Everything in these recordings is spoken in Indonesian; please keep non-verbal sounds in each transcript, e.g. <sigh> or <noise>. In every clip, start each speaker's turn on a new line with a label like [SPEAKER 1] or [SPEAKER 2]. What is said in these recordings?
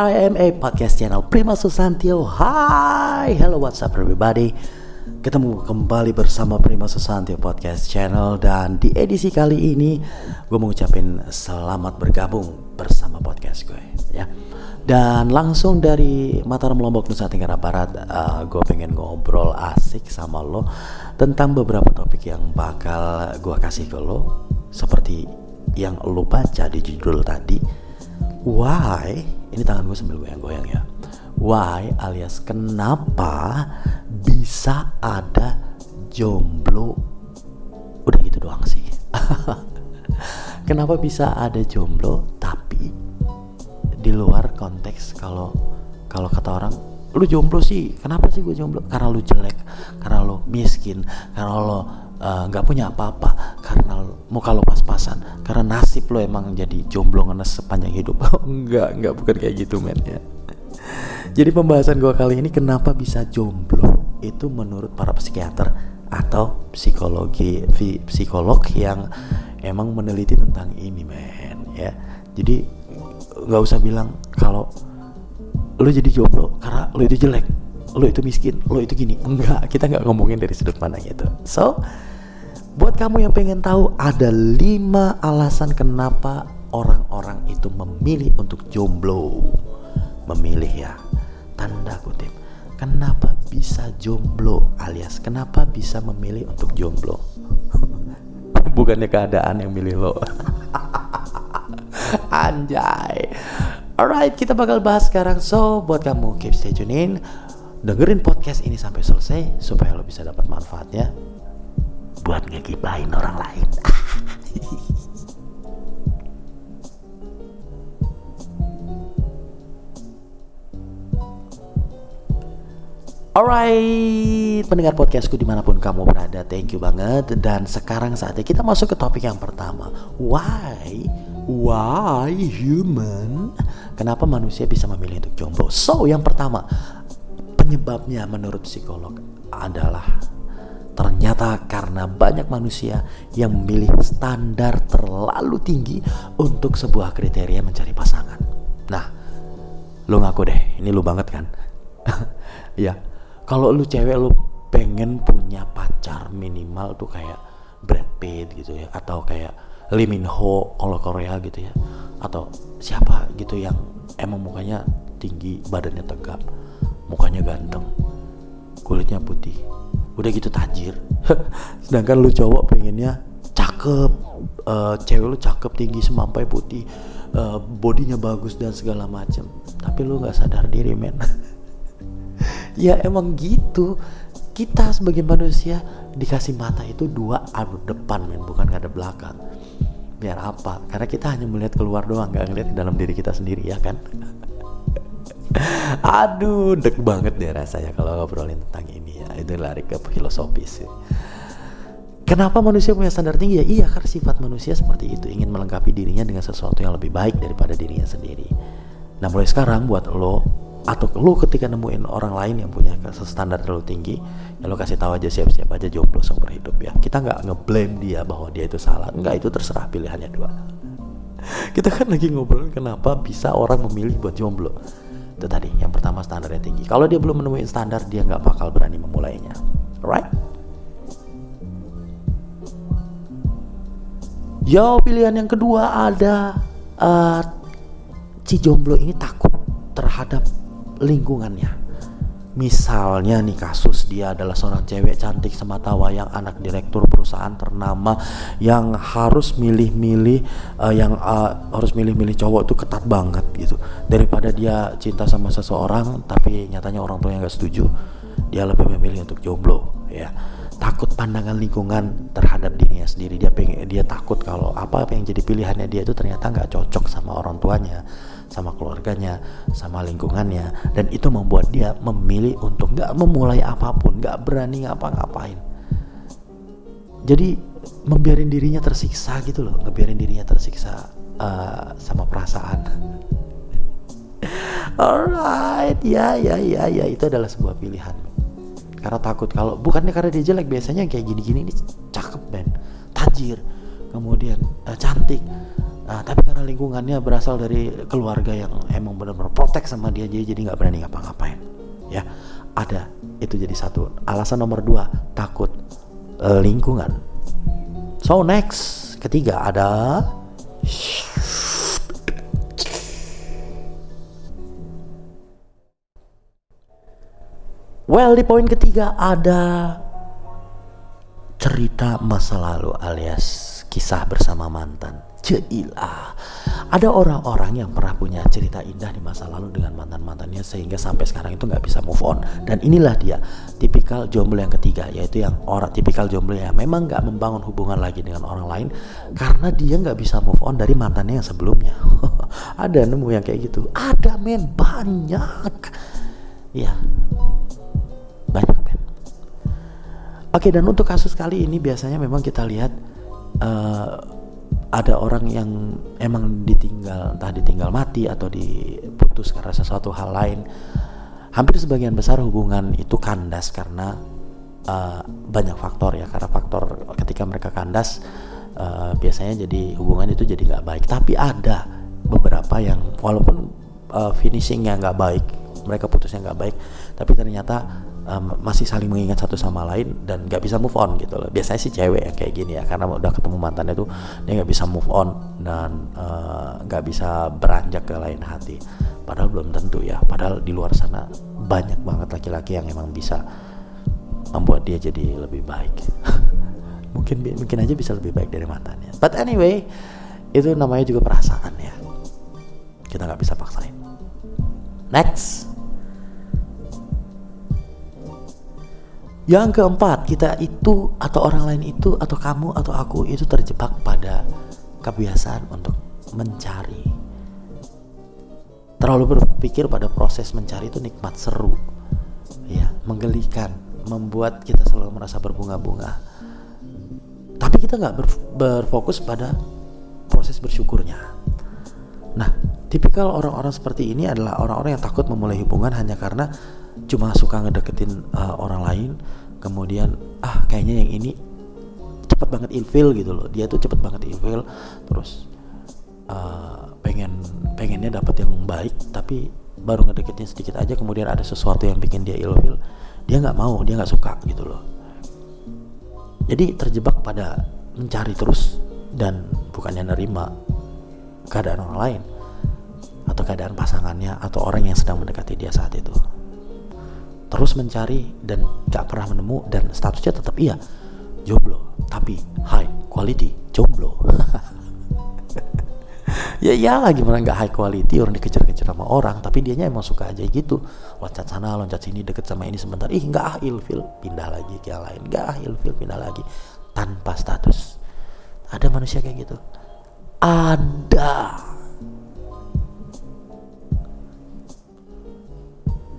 [SPEAKER 1] PRIMA Podcast Channel. Prima Susantio Hai, hello what's up everybody? Ketemu kembali bersama Prima Susantio Podcast Channel. Dan di edisi kali ini Gue mau ngucapin selamat bergabung bersama podcast gue ya. Dan langsung dari Mataram Lombok Nusa Tenggara Barat uh, Gue pengen ngobrol asik sama lo Tentang beberapa topik yang bakal gue kasih ke lo. Seperti yang lo baca di judul tadi why? Ini tangan gue sambil goyang-goyang ya. Why alias kenapa bisa ada jomblo? Udah gitu doang sih. <laughs> Kenapa bisa ada jomblo? Tapi di luar konteks kalau kalau kata orang lu jomblo sih kenapa sih gue jomblo? Karena lu jelek karena lu miskin karena Eh, nggak uh, punya apa-apa karena muka lo pas-pasan. Karena nasib lo emang jadi jomblo ngenes sepanjang hidup. <laughs> Enggak enggak bukan kayak gitu men ya. Jadi pembahasan gue kali ini kenapa bisa jomblo? Itu menurut para psikiater atau psikologi psikolog yang emang meneliti tentang ini men ya. Jadi nggak usah bilang kalau lo jadi jomblo karena lo itu jelek lo itu miskin lo itu gini. Enggak kita nggak ngomongin dari sudut pandang itu. So Buat kamu yang pengen tahu ada lima alasan kenapa orang-orang itu memilih untuk jomblo. Memilih ya, tanda kutip. Kenapa bisa jomblo alias kenapa bisa memilih untuk jomblo? <laughs> Bukannya keadaan yang milih lo. <laughs> Anjay. Alright, kita bakal bahas sekarang. So, buat kamu keep stay tune in. Dengerin podcast ini sampai selesai supaya lo bisa dapat manfaatnya buat ngegibahin orang lain. <laughs> Alright, pendengar podcastku di mana pun kamu berada, thank you banget. Dan sekarang saatnya kita masuk ke topik yang pertama. Why, why human? Kenapa manusia bisa memilih untuk jomblo? So, yang pertama, penyebabnya menurut psikolog adalah Ternyata karena banyak manusia yang memilih standar terlalu tinggi untuk sebuah kriteria mencari pasangan. Nah, lu ngaku deh, ini lu banget kan? <laughs> ya, kalau lu cewek lu pengen punya pacar minimal tuh kayak Brad Pitt gitu ya, atau kayak Lee Min Ho kalau Korea gitu ya, atau siapa gitu yang emang mukanya tinggi, badannya tegap, mukanya ganteng, kulitnya putih udah gitu tajir. <laughs> Sedangkan lu cowok pengennya cakep uh, cewek lu cakep tinggi semampai putih uh, bodinya bagus dan segala macem. Tapi lu nggak sadar diri men. <laughs> Ya emang gitu. Kita sebagai manusia dikasih mata itu dua ada depan men bukan nggak ada belakang. Biar apa? Karena kita hanya melihat keluar doang nggak di dalam diri kita sendiri ya kan? <laughs> Aduh, dek banget deh rasanya kalau ngobrolin tentang ini ya. Itu lari ke filosofis. Ya. Kenapa manusia punya standar tinggi ya? Iya, karena sifat manusia seperti itu, ingin melengkapi dirinya dengan sesuatu yang lebih baik daripada dirinya sendiri. Nah, mulai sekarang buat lo atau lo ketika nemuin orang lain yang punya standar terlalu tinggi, ya lo kasih tahu aja siap-siap aja jomblo seumur hidup ya. Kita nggak ngeblame dia bahwa dia itu salah, nggak itu terserah pilihannya dua. <laughs> Kita kan lagi ngobrolin kenapa bisa orang memilih buat jomblo itu tadi yang pertama standarnya tinggi. Kalau dia belum menemui standar dia nggak bakal berani memulainya. Right Yo pilihan yang kedua ada uh, si jomblo ini takut terhadap lingkungannya Misalnya nih kasus dia adalah seorang cewek cantik semata wayang anak direktur perusahaan ternama yang harus milih-milih uh, yang uh, harus milih-milih cowok itu ketat banget gitu. Daripada dia cinta sama seseorang tapi nyatanya orang tuanya nggak setuju dia lebih memilih untuk jomblo ya takut pandangan lingkungan terhadap dirinya sendiri dia pengen dia takut kalau apa apa yang jadi pilihannya dia itu ternyata nggak cocok sama orang tuanya sama keluarganya, sama lingkungannya, dan itu membuat dia memilih untuk nggak memulai apa pun, nggak berani ngapa-ngapain. Jadi membiarin dirinya tersiksa gitu loh, ngebiarin dirinya tersiksa uh, sama perasaan. <laughs> Alright, ya ya ya ya itu adalah sebuah pilihan. Karena takut kalau bukannya karena dia jelek biasanya kayak gini-gini ini cakep ben, tajir, kemudian uh, cantik, Nah, tapi karena lingkungannya berasal dari keluarga yang emang benar-benar protek sama dia jadi jadi nggak berani ngapa-ngapain ya. Ada itu jadi satu. Alasan nomor dua takut uh, lingkungan. So next ketiga ada Well, di poin ketiga ada cerita masa lalu alias kisah bersama mantan. Jeilah. Ada orang-orang yang pernah punya cerita indah di masa lalu dengan mantan-mantannya sehingga sampai sekarang itu nggak bisa move on. Dan inilah dia tipikal jomblo yang ketiga yaitu yang orang tipikal jomblo yang memang nggak membangun hubungan lagi dengan orang lain karena dia nggak bisa move on dari mantannya yang sebelumnya. <laughs> Ada nemu yang kayak gitu. Ada men banyak. Ya, oke dan untuk kasus kali ini biasanya memang kita lihat uh, ada orang yang emang ditinggal entah ditinggal mati atau diputus karena sesuatu hal lain. Hampir sebagian besar hubungan itu kandas karena uh, banyak faktor ya karena faktor ketika mereka kandas uh, biasanya jadi hubungan itu jadi nggak baik. Tapi ada beberapa yang walaupun uh, finishingnya nggak baik mereka putusnya nggak baik tapi ternyata um, masih saling mengingat satu sama lain dan nggak bisa move on gitu loh. Biasanya sih cewek yang kayak gini ya karena udah ketemu mantannya tuh dia nggak bisa move on dan eh, nggak uh, bisa beranjak ke lain hati. Padahal belum tentu ya. Padahal di luar sana banyak banget laki-laki yang emang bisa membuat dia jadi lebih baik. <laughs> Mungkin mungkin aja bisa lebih baik dari mantannya. But anyway itu namanya juga perasaan ya. Kita nggak bisa paksain. Next Yang keempat, kita itu atau orang lain itu atau kamu atau aku itu terjebak pada kebiasaan untuk mencari. Terlalu berpikir pada proses mencari itu nikmat seru. Ya, menggelikan, membuat kita selalu merasa berbunga-bunga. Tapi kita nggak berfokus pada proses bersyukurnya. Nah, tipikal orang-orang seperti ini adalah orang-orang yang takut memulai hubungan hanya karena cuma suka ngedeketin uh, orang lain kemudian ah kayaknya yang ini cepet banget ilfil gitu loh. Dia tuh cepet banget ilfil terus uh, pengen pengennya dapat yang baik tapi baru ngedeketin sedikit aja kemudian ada sesuatu yang bikin dia ilfil dia nggak mau dia nggak suka gitu loh. Jadi terjebak pada mencari terus dan bukannya nerima keadaan orang lain atau keadaan pasangannya atau orang yang sedang mendekati dia saat itu terus mencari dan gak pernah menemu dan statusnya tetap iya jomblo. Tapi high quality jomblo. <laughs> Ya iyalah gimana nggak high quality? Orang dikejar-kejar sama orang tapi dianya emang suka aja gitu. Loncat sana loncat sini deket sama ini sebentar. Ih nggak ah ilfil pindah lagi ke yang lain. Nggak ah ilfil pindah lagi. Tanpa status. Ada manusia kayak gitu. Ada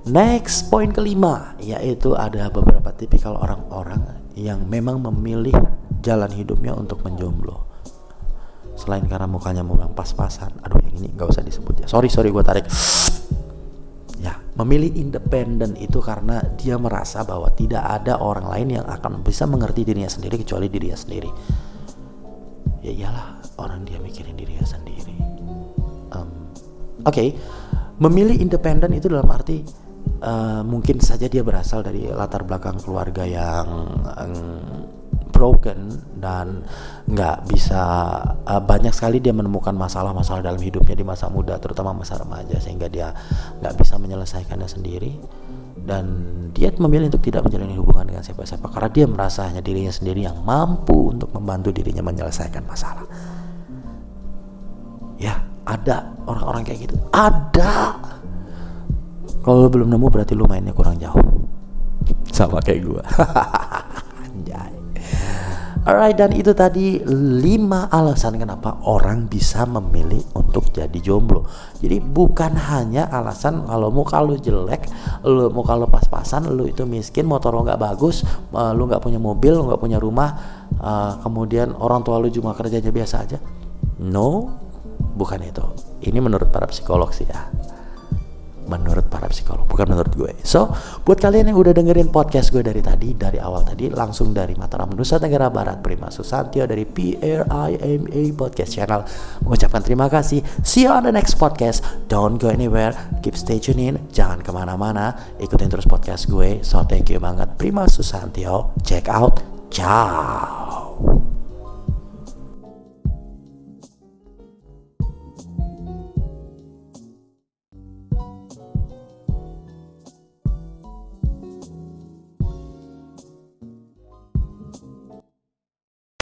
[SPEAKER 1] Next, poin kelima yaitu ada beberapa tipikal orang-orang yang memang memilih jalan hidupnya untuk menjomblo. Selain karena mukanya memang pas-pasan, aduh yang ini nggak usah disebut ya. Sorry sorry gue tarik. Ya, memilih independen itu karena dia merasa bahwa tidak ada orang lain yang akan bisa mengerti dirinya sendiri kecuali dirinya sendiri. Ya iyalah, orang dia mikirin dirinya sendiri. Um, Oke, okay. memilih independen itu dalam arti uh, mungkin saja dia berasal dari latar belakang keluarga yang um, broken dan nggak bisa uh, banyak sekali dia menemukan masalah-masalah dalam hidupnya di masa muda terutama masa remaja sehingga dia nggak bisa menyelesaikannya sendiri. Dan dia memilih untuk tidak menjalani hubungan dengan siapa-siapa karena dia merasa hanya dirinya sendiri yang mampu untuk membantu dirinya menyelesaikan masalah. Ya ada orang-orang kayak gitu. Ada kalau belum nemu berarti lu mainnya kurang jauh. Sama kayak gua. <laughs> Anjay. Alright dan itu tadi 5 alasan kenapa orang bisa memilih untuk jadi jomblo. Jadi bukan hanya alasan kalau muka lu jelek, lu muka lu pas-pasan, lu itu miskin, motor lu nggak bagus, uh, lu nggak punya mobil, lu nggak punya rumah, uh, kemudian orang tua lu cuma kerjanya biasa aja. No, bukan itu. Ini menurut para psikolog sih ya menurut para psikolog bukan menurut gue. So, buat kalian yang udah dengerin podcast gue dari tadi, dari awal tadi, langsung dari Mataram, Nusa Tenggara Barat, Prima Susantio dari PRIMA Podcast Channel, mengucapkan terima kasih. See you on the next podcast. Don't go anywhere. Keep stay tune in. Jangan ke mana-mana. Ikutin terus podcast gue. So, thank you banget. Prima Susantio. Check out. Ciao.